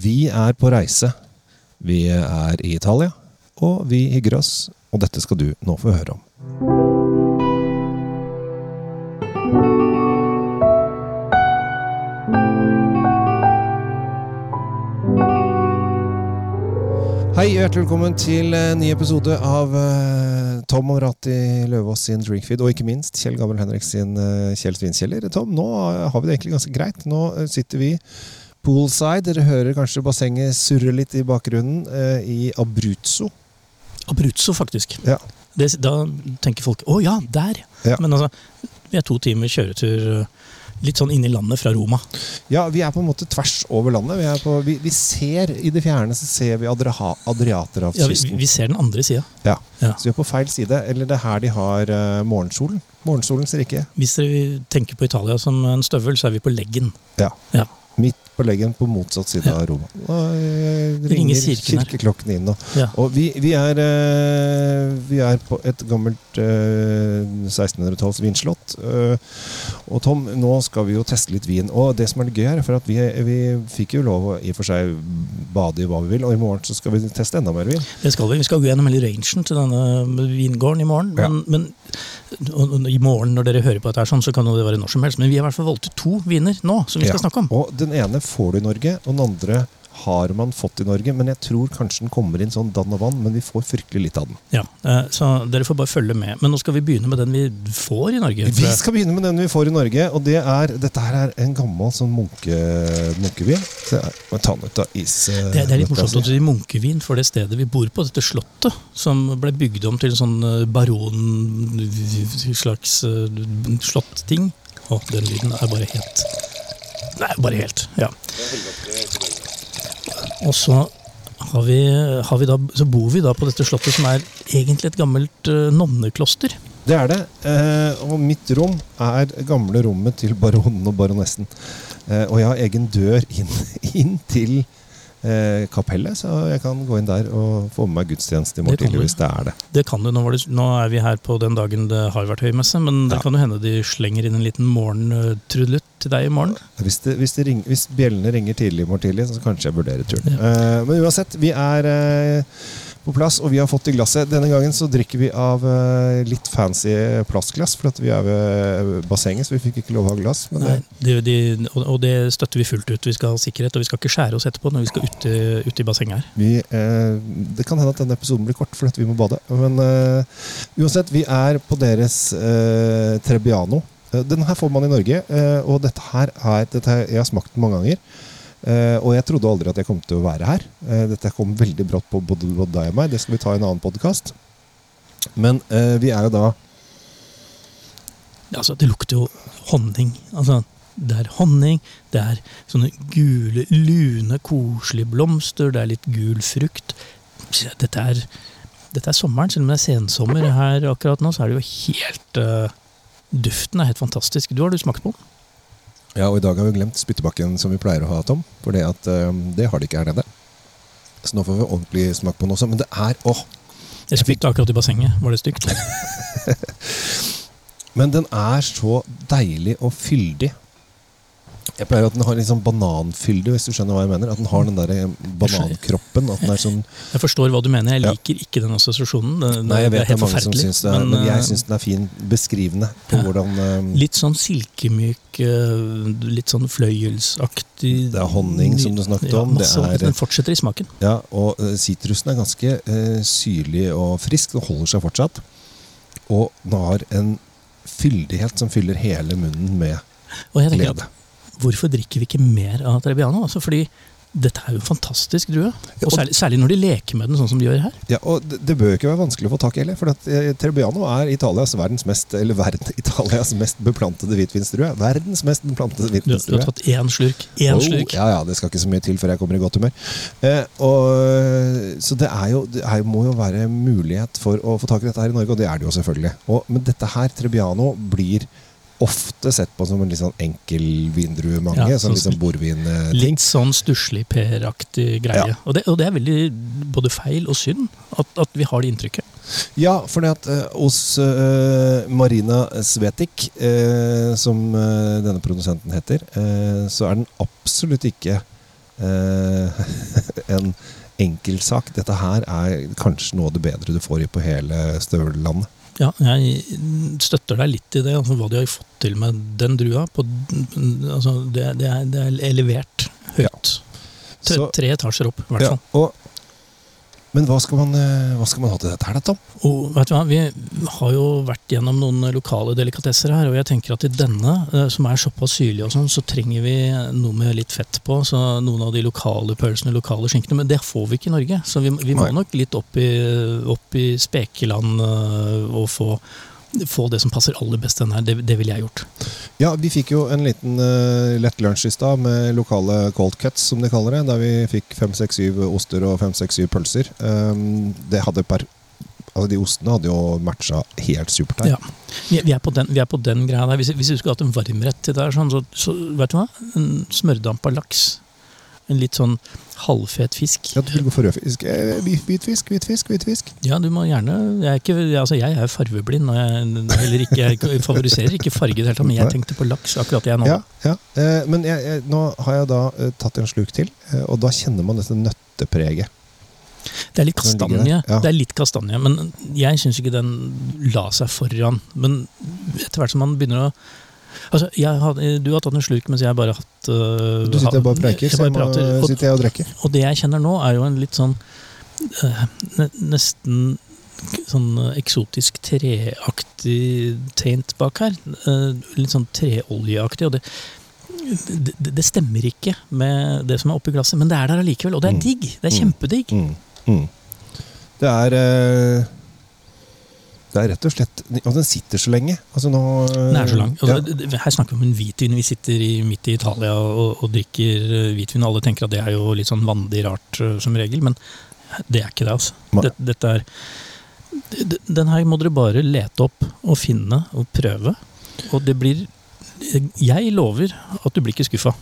Vi er på reise. Vi er i Italia, og vi hygger oss. Og dette skal du nå få høre om. Hei, hjertelig velkommen til en ny episode av eh, Tom og Ratti Løvaas sin Drinkfeed, og ikke minst Kjell Gabriel Henrik sin uh, Kjell Svinkjeller. Tom, nå har vi det egentlig ganske greit. Nå eh, sitter vi poolside. Dere hører kanskje bassenget surre litt i bakgrunnen eh, i Abruzzo. Abruzzo, faktisk. Ja. Det, da tenker folk 'Å ja, der'. Ja. Men altså, vi er to timer kjøretur eh, litt sånn inn i landet fra Roma. Ja, vi er på en måte tvers over landet. Vi, er på, vi, vi ser I det fjerne så ser vi Adria Ja, vi, Adriaterhavskysten. vi ser den andre sida. Ja. Ja. Så vi er på feil side. Eller det er her de har uh, morgensolen. Morgensolens rike. Hvis dere tenker på Italia som en støvel, så er vi på leggen. Ja. Ja. Midt på leggen på motsatt side av Roma. Nå eh, ringer ringer kirkeklokkene inn nå. Ja. Og vi, vi, er, eh, vi er på et gammelt eh, 1600-talls vinslott. eh, og Tom, nå skal vi jo teste litt vin. Og det som er gøy her, for at vi, vi fikk jo lov å i og for seg bade i hva vi vil, og i morgen så skal vi teste enda mer vin. Det skal vi. Vi skal gå gjennom hele rangen til denne vingården i morgen. Ja. Men, men og, og, i morgen, når dere hører på dette, her sånn, så kan det være når som helst. Men vi har i hvert fall valgt ut to viner nå som vi skal Ja. snakke om. Og den ene får du i Norge, og den andre har man fått i Norge. Men jeg tror kanskje den kommer inn sånn dann og vann, men vi får fryktelig litt av den. Ja, eh, Så dere får bare følge med. Men nå skal vi begynne med den vi får i Norge. Vi skal begynne med den vi får i Norge, og det er, dette her er en gammel sånn munke, munkevin. Så jeg må ta den ut av is. eh, Det, det er litt morsomt å si munkevin for det stedet vi bor på, dette slottet, som ble bygd om til en sånn eh, baron slags slåttting. Å, den lyden er bare helt Nei, bare helt. Ja. Og så har vi, har vi da, så bor vi da på dette slottet, som er egentlig et gammelt uh, nonnekloster. Det er det. Eh, og mitt rom er gamle rommet til baronen og baronessen. Eh, og jeg har egen dør inn, inn til eh, kapellet, så jeg kan gå inn der og få med meg gudstjeneste i morgen tidlig hvis det er det. Det kan du, nå, det, nå er vi her på den dagen det har vært høymesse, men det Ja. kan jo hende de slenger inn en liten morgentrudelutt til deg i morgen. Hvis, det, hvis, det ring, hvis bjellene ringer tidlig i morgen tidlig, så kanskje jeg vurderer turen. Ja. Uh, men uansett, vi er uh, på plass, og vi har fått i glasset. Denne gangen så drikker vi av uh, litt fancy plastglass, for vi er ved bassenget, så vi fikk ikke lov å ha glass. Men det, Nei, de, og, og det støtter vi fullt ut. Vi skal ha sikkerhet, og vi skal ikke skjære oss etterpå når vi skal ut, i- ut i bassenget her. Vi, det kan hende at denne episoden blir kort fordi vi må bade. Men uansett, vi er på deres Trebbiano. Eh, den her får man i Norge, eh, og dette her er dette her, Jeg har smakt den mange ganger. eh, og jeg trodde aldri at jeg kom til å være her. Dette kom veldig brått på både, deg og meg. Det skal vi ta i en annen podkast. Men vi er jo da Altså, det lukter jo honning. Altså, det er honning, det er sånne gule, lune, koselige blomster, det er litt gul frukt. Dette er, dette er sommeren, selv om det er sensommer her akkurat nå, så er det jo helt eh, Duften er helt fantastisk. Du har du smakt på? Ja, og i dag har vi glemt spyttebakken som vi pleier å ha, Tom. For det, at, eh, det har de ikke her nede. Så nå får vi ordentlig smak på den også. Men det er åh, Jeg spytta akkurat i bassenget. Var det stygt? Men den er så deilig og fyldig. Jeg pleier at den har litt sånn bananfylde, hvis du skjønner hva jeg mener. At den har den der eh, banankroppen. At den er sånn Jeg forstår hva du mener. Jeg Ja. liker ikke den assosiasjonen. Det, Nei, jeg vet det er helt mange som syns det, er, men, eh, jeg syns den er fin beskrivende på Ja. hvordan eh, Litt sånn silkemyk, eh, litt sånn fløyelsaktig Det er honning, som du snakket ja, om. Det Masse, er- Den fortsetter i smaken. Ja, og eh, sitrusen er ganske uh, syrlig og frisk. Den holder seg fortsatt. Og den har en fyldighet som fyller hele munnen med glede. Hvorfor drikker vi ikke mer av Trebbiano? Altså fordi dette er jo en fantastisk drue. Og særlig, særlig når de leker med den sånn som de gjør her. Ja, og det, det bør jo ikke være vanskelig å få tak i heller. For at eh, Trebbiano er Italias verdens mest Eller verden, Italias mest beplantede hvitvinsdrue. Verdens mest beplantede Du, du har tatt én slurk. Én Oh, slurk. ja, ja, det skal ikke så mye til før jeg kommer i godt humør. Eh, og, så det, er jo, det er, må jo være mulighet for å få tak i dette her i Norge, og det er det jo selvfølgelig. Og, men dette her, Trebbiano, blir ofte sett på som en litt sånn enkel vindruemange. Ja, sånn liksom sånn bordvin-ting. Litt sånn stusslig Per-aktig greie. Ja. Og, det, og det er veldig både feil og synd at, at vi har det inntrykket. Ja, for det at uh, hos uh, Marina Svetik, uh, som denne produsenten heter, så er den absolutt ikke en enkeltsak. Dette her er kanskje noe av det bedre du får i på hele støvlandet. Ja, jeg støtter deg litt i det. Altså, hva de har fått til med den drua. På, altså, det, det, er, det er levert høyt. Tre, Så- tre etasjer opp, i hvert Ja, og, men hva skal, man, eh, hva skal man ha til dette her, da, Tom? Og vet du hva, Vi har jo vært gjennom noen lokale delikatesser her, og jeg tenker at i denne, eh, som er såpass syrlig, og sånn, så trenger vi noe med litt fett på. så Noen av de lokale pølsene, lokale skinkene. Men det får vi ikke i Norge. Så vi, vi må nok litt opp i, opp i spekeland eh, og få, få det som passer aller best den her. Det, det ville jeg gjort. Ja, vi fikk jo en liten uh, lett lunsj i stad med lokale cold cuts, som de kaller det. Der vi fikk fem, seks, syv oster og fem, seks, syv pølser. Um, det hadde per Altså, de ostene hadde jo matcha helt supert her. Ja. Vi, vi, er på den, vi er på den greia der. Hvis, hvis vi skulle hatt en varmrett til det, sånn, så, så vet du hva? En smørdampa laks. En litt sånn halvfet fisk. Ja, du vil gå for rødfisk. fisk. hvit- Hvitfisk, hvitfisk, hvitfisk. Ja, du må gjerne Jeg er, ikke, altså jeg er farveblind, og jeg, heller ikke, jeg favoriserer ikke farge i det hele tatt, men jeg tenkte på laks akkurat jeg nå. Ja, ja. Eh, men jeg, nå har jeg da eh, tatt en sluk til, eh, og da kjenner man dette nøttepreget. Det er litt kastanje, ja. det er litt kastanje, men jeg syns ikke den la seg foran. Men etter hvert som man begynner å Altså, hadde, Du har tatt en slurk, mens jeg bare har hatt uh, Du sitter og bare preiker, så jeg må, og, sitter jeg og drikker. og det jeg kjenner nå, er jo en litt sånn uh, Nesten sånn øh, eksotisk treaktig taint bak her. Uh, litt sånn treoljeaktig. og det det, det, stemmer ikke med det som er oppi glasset, men det er der allikevel. Og det er Mm. digg. Det er Mm. kjempedigg. Mm. Mm. Det er eh, Det er rett og slett Og den sitter så lenge. Altså nå Den er så lang. Altså, ja. Her snakker vi om en hvitvin. Vi sitter i, midt i Italia og, og drikker hvitvin hvitvin. Alle tenker at det er jo litt sånn vanlig rart eh, som regel, men det er ikke det. altså. Dette, dette er Den her må dere bare lete opp og finne og prøve. Og det blir Jeg lover at du blir ikke skuffa.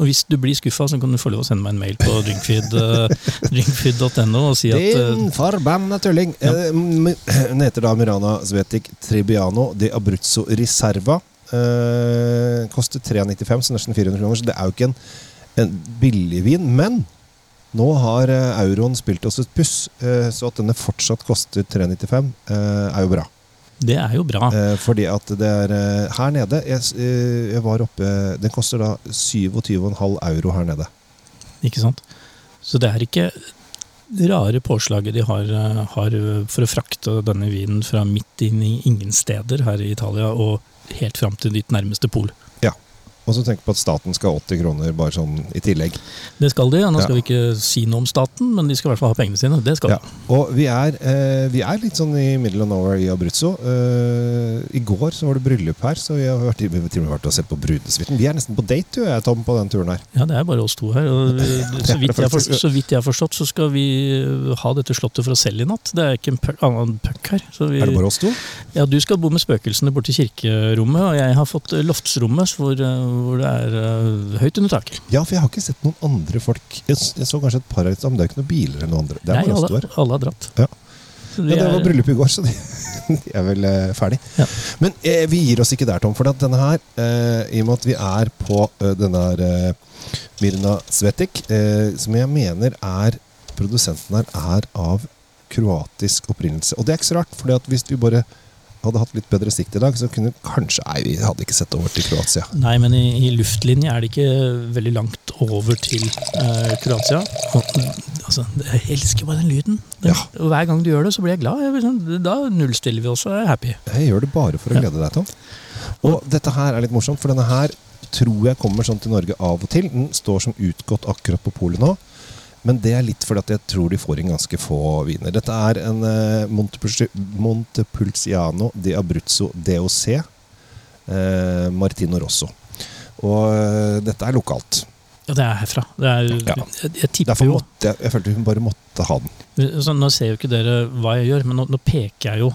Og hvis du blir skuffa, så kan du få lov å sende meg en mail på drinkfeed, eh, drinkfeed.no og si at eh, Din forbanna tulling! Ja. Eh, Den heter da Mirana Svetic Tribiano de Abruzzo Riserva. Eh, koster 395, så nesten 400 kroner. Så det er jo ikke en, en billig vin. Men nå har eh, euroen spilt oss et puss, eh, så at denne fortsatt koster 395, eh, er jo bra. Det er jo bra. Eh, fordi at det er eh, her nede jeg, eh, jeg var oppe Den koster da 27,5 euro her nede. Ikke sant? Så det er ikke rare påslaget de har, eh, har for å frakte denne vinen fra midt inn i ingen steder her i Italia og helt fram til ditt nærmeste pol. Og så tenk på at staten skal ha 80 kroner bare sånn i tillegg. Det skal de. Nå Ja. skal vi ikke si noe om staten, men de skal i hvert fall ha pengene sine. Det skal Ja. de. Og vi er, eh, vi er litt sånn i middle of nowhere i Abruzzo. Eh, I går så var det bryllup her, så vi har vært, til og med vært og sett på brudesuiten. Vi er nesten på date, du og jeg, Tom, på den turen her. Ja, det er bare oss to her. Så, vidt forstått, så vidt jeg har forstått, så skal vi ha dette slottet for oss selv i natt. Det er ikke en annen puck her. Så vi, Er det bare oss to? Ja, Du skal bo med spøkelsene borti kirkerommet, og jeg har fått eh, loftsrommet hvor, eh, hvor det er eh, høyt under taket. Ja, for jeg har ikke sett noen andre folk. Jeg, jeg så kanskje et par her, men det er ikke noen biler eller noen andre. Det er Nei, alle, alle har dratt. Ja. De Ja, det var bryllup i går, så de, de er vel eh, ferdig. Ja. Men eh, vi gir oss ikke der, Tom. For at denne her, eh, i og med at vi er på eh, denne her eh, Mirna Svetik, som jeg mener er Produsenten her er av kroatisk opprinnelse. Og det er ikke så rart, for hvis vi bare hadde hatt litt bedre sikt i dag, så kunne kanskje Nei, vi hadde ikke sett over til Kroatia. Nei, men i, i luftlinje er det ikke veldig langt over til eh, Kroatia. Altså, jeg elsker bare den lyden. Den, Ja. Og hver gang du gjør det, så blir jeg glad. Jeg, sånn- da nullstiller vi oss og er happy. Jeg gjør det bare for å glede deg, Tom. Og dette her er litt morsomt, for denne her tror jeg kommer sånn til Norge av og til. Den står som utgått akkurat på polet nå. Men det er litt fordi at jeg tror de får inn ganske få viner. Dette er en eh, Montepulciano di Abruzzo DOC eh, Martino Rosso. Og eh, dette er lokalt. Ja, det er herfra. Det er, Ja. jeg, jeg tipper Derfor jo måtte jeg, jeg følte hun bare måtte ha den. så Nå ser jo ikke dere hva jeg gjør, men nå, nå peker jeg jo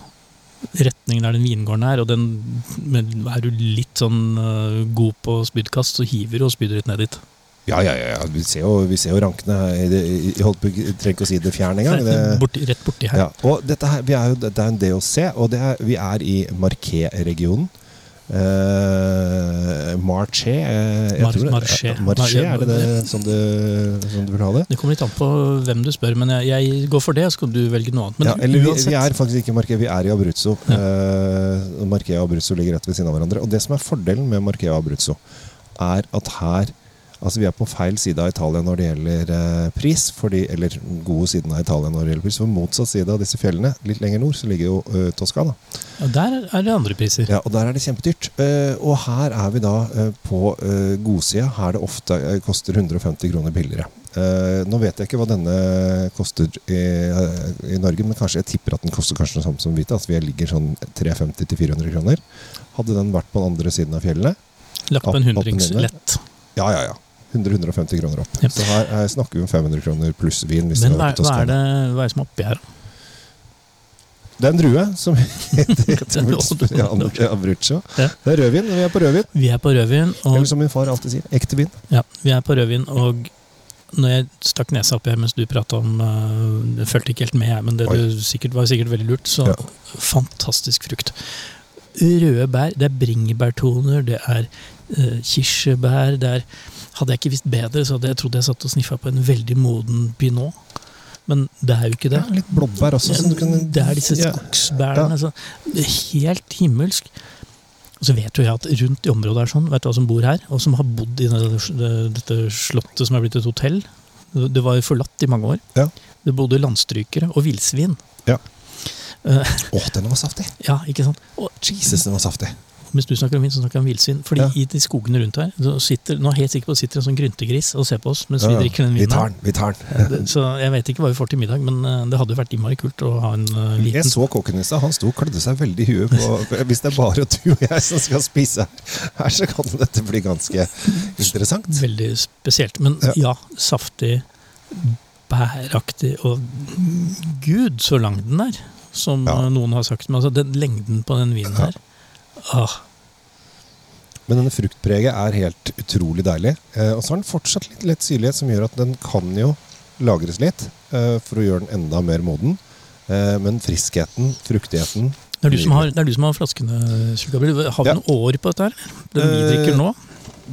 retningen der den vingården er, og den er du litt sånn uh, god på spydkast, så hiver du og spyder litt ned dit. Ja, ja, ja. Vi ser jo, vi ser jo rankene her. Jeg holdt på, trenger ikke å si det fjern engang. Det, Borti, rett borti her. Ja, og dette her, vi er jo, dette er en DOC, og det er, vi er i Marquet-regionen. Uh, Marché eh, Mar- Marché. Marché, Mar- er det det som du, som du vil ha det? Det kommer litt an på hvem du spør, men jeg, jeg går for det, så kan du velge noe annet. Men ja, eller vi, vi er faktisk ikke i Marché, vi er i Abruzzo. Ja. Uh, Marché og Abruzzo ligger rett ved siden av hverandre. Og det som er fordelen med Marché og Abruzzo, er at her Altså Vi er på feil side av Italia når det gjelder eh, pris, fordi, eller gode siden av Italia når det gjelder pris. For motsatt side av disse fjellene, litt lenger nord, så ligger jo eh, Toskana. Og der er det andre priser. Ja, og der er det kjempedyrt. Eh, og her er vi da eh, på uh, godsida, her det ofte koster 150 kroner billigere. Nå vet jeg ikke hva denne koster i, i Norge, men kanskje jeg tipper at den koster kanskje det samme som Vita. Altså vi ligger sånn 350-400 kroner. Hadde den vært på den andre siden av fjellene? Lagt på en hundrings lett. Ja, ja, ja. 100-150 kroner opp. Ja. Så her her, snakker vi om 500 kroner pluss vin. Men hva, hva, er det, hva er det som er oppi her? Det er en drue som heter Abruzzo. Ja. Det er rødvin. Vi er på rødvin. Vi er på rødvin, og, Eller som min far alltid sier, ekte vin. ja, vi er på rødvin, og når jeg stakk nesa oppi her mens du prata om uh, Jeg fulgte ikke helt med, jeg, men det du sikkert, var sikkert veldig lurt. Så Ja. fantastisk frukt. Røde bær, det er bringebærtoner, det er uh, kirsebær det er, Hadde jeg ikke visst bedre, så hadde jeg trodd jeg satt og sniffa på en veldig moden pinot. Men det er jo ikke det. Ja, litt blåbær også. Sånn du kan, det er disse skogsbærene. Ja. helt himmelsk. Og så vet jo jeg at rundt i området er sånn, vet du hva som bor her, og som har bodd i dette, dette slottet som er blitt et hotell Det var jo forlatt i mange år. Ja. Det bodde landstrykere og villsvin. Ja. Eh, Åh, den var saftig! ja, ikke sant? Og Jesus, den var saftig. Mens du snakker om vin, så snakker jeg om villsvin. Fordi Ja. i de skogene rundt her så sitter, Nå er jeg helt sikker på at det sitter en sånn gryntegris og ser på oss mens Ja, vi drikker den Vi tar den. vi tar Eh, den. Så jeg vet ikke hva vi får til middag, men eh, det hadde jo vært innmari kult å ha en uh, liten Jeg så kokken i stad. Han sto og klødde seg veldig i huet på Hvis det er bare du og jeg som skal spise her, så kan dette bli ganske interessant. Veldig spesielt. Men Ja. ja, saftig, bæraktig og Gud, så lang den er! Som Ja. eh, noen har sagt. Men altså, den lengden på den vinen her ah, Men denne fruktpreget er helt utrolig deilig. Eh, og så har den fortsatt litt lett syrlighet, som gjør at den kan jo lagres litt eh, for å gjøre den enda mer moden. Eh, men friskheten, fruktigheten det, er du som har, det er du som har flaskene, Kjell Gabriel. Har vi Ja. noen år på dette her? Den vi Eh, drikker nå?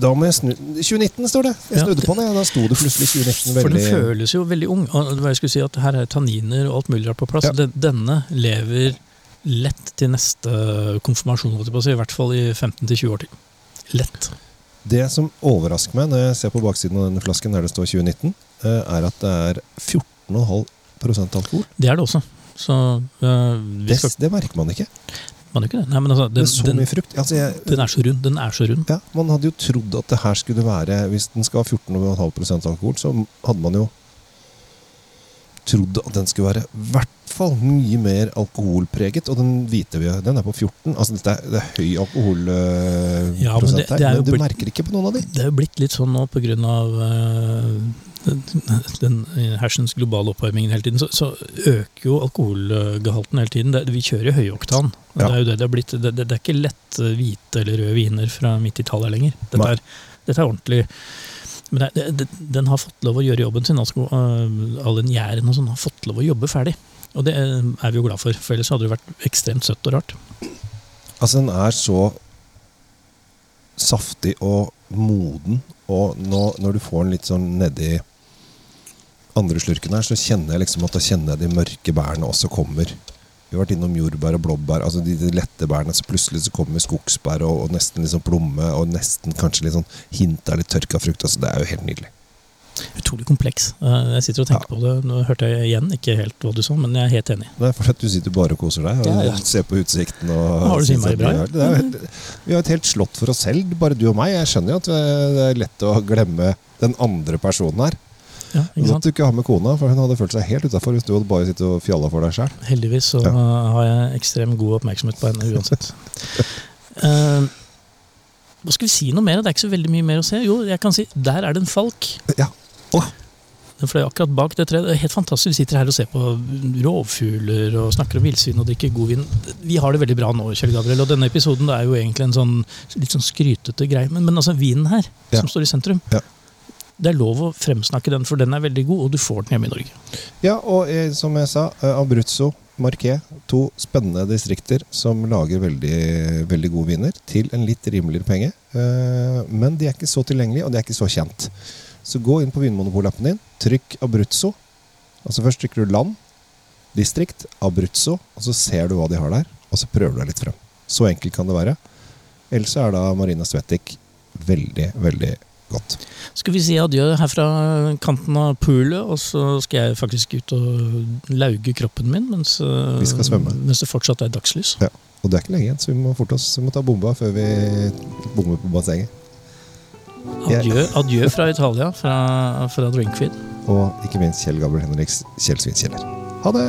Da må jeg snu 2019 står det! Jeg Ja, det- på den, ja. Da sto det plutselig 2019 For den føles jo veldig ung. Og hva jeg skulle si at Her er tanniner og alt mulig rart på plass. Ja. Denne lever lett til neste konfirmasjon, i hvert fall i 15-20 år til. Lett. Det som overrasker meg når jeg ser på baksiden av denne flasken der det står 2019, eh, er at det er 14,5% alkohol. Det er det også. Så øh, vi Det, skal det merker man ikke. Man ikke. Nei, men altså, den, så den, mye frukt. Altså, jeg, den er så rund. Den er så rund. ja, man hadde jo trodd at det her skulle være Hvis den skal ha 14,5% alkohol, så hadde man jo trodd at den skulle være i hvert fall mye mer alkoholpreget. Og den hvite den er på 14. Altså det er, det er høy alkoholprosent Ja, men det- her, det er men du blitt- merker ikke på noen av de. Det er jo blitt litt sånn nå pga. Uh, den, den hersens globale oppvarmingen hele tiden, så, så øker jo alkoholgehalten hele tiden. Det, vi kjører jo høyoktan. Ja. Det er jo det det har blitt. Det, er ikke lett eh, hvite eller røde viner fra midt i tallet lenger. Dette er, dette er ordentlig men det, det, den har fått lov å gjøre jobben sin. Altså, uh, all den gjæren og sånn har fått lov å jobbe ferdig. Og det eh, er vi jo glad for, for ellers hadde det vært ekstremt søtt og rart. Altså, den er så saftig og moden, og nå, når du får den litt sånn nedi andre slurken her, så kjenner jeg liksom at da kjenner jeg de mørke bærene også kommer. Vi har vært innom jordbær og blåbær, altså de, de lette bærene, så plutselig så kommer skogsbær og, og nesten liksom plomme, og nesten kanskje litt sånn hint av litt tørka frukt. Altså, det er jo helt nydelig. Utrolig kompleks. Uh, jeg sitter og tenker på det. Nå hørte jeg igjen ikke helt hva du sa, men jeg er helt enig. Det er fordi du sitter bare og koser deg og Ja, ja. ser på utsikten. Og Har du synes innmari bra, ja. det helt, vi har et helt slott for oss selv, bare du og meg. Jeg skjønner jo at det er lett å glemme den andre personen her. Ja, Godt du ikke har med kona, for hun hadde følt seg helt utafor hvis du hadde bare sittet og fjalla for deg sjøl. Heldigvis så Ja. har jeg ekstremt god oppmerksomhet på henne uansett. Uh, hva skal vi si noe mer? Det er ikke så veldig mye mer å se. Jo, jeg kan si der er det en falk. Ja. Oh. Den fløy akkurat bak det treet. Det er helt fantastisk. Vi sitter her og ser på rovfugler og snakker om villsvin og drikker god vin. Vi har det veldig bra nå, Kjell Gabriel. Og denne episoden er jo egentlig en sånn litt sånn skrytete greie. Men, men altså, vinen her, Ja. som står i sentrum, Ja. Det er lov å fremsnakke den, for den er veldig god, og du får den hjemme i Norge. Ja, og eh, som jeg sa, eh, Abruzzo, Marquet. To spennende distrikter som lager veldig, veldig gode viner til en litt rimeligere penge. Eh, Men de er ikke så tilgjengelige, og de er ikke så kjent. Så gå inn på Vinmonopol-appen din, trykk Abruzzo. Altså Først trykker du land, distrikt, Abruzzo, og så ser du hva de har der. Og så prøver du deg litt frem. Så enkelt kan det være. Ellers er da Marina Svetik veldig, veldig godt. Skal vi si adjø her fra kanten av poolet, og så skal jeg faktisk ut og lauge kroppen min mens, eh, Vi skal mens det fortsatt er dagslys. Ja. Og det er ikke lenge igjen, så vi må forte oss. Vi må ta bomba før vi bommer på bassenget. Adjø, adjø fra Italia, fra, fra Drinkfeed. Og ikke minst Kjell Gabriel Henriks Kjell Svinkjeller. Ha det!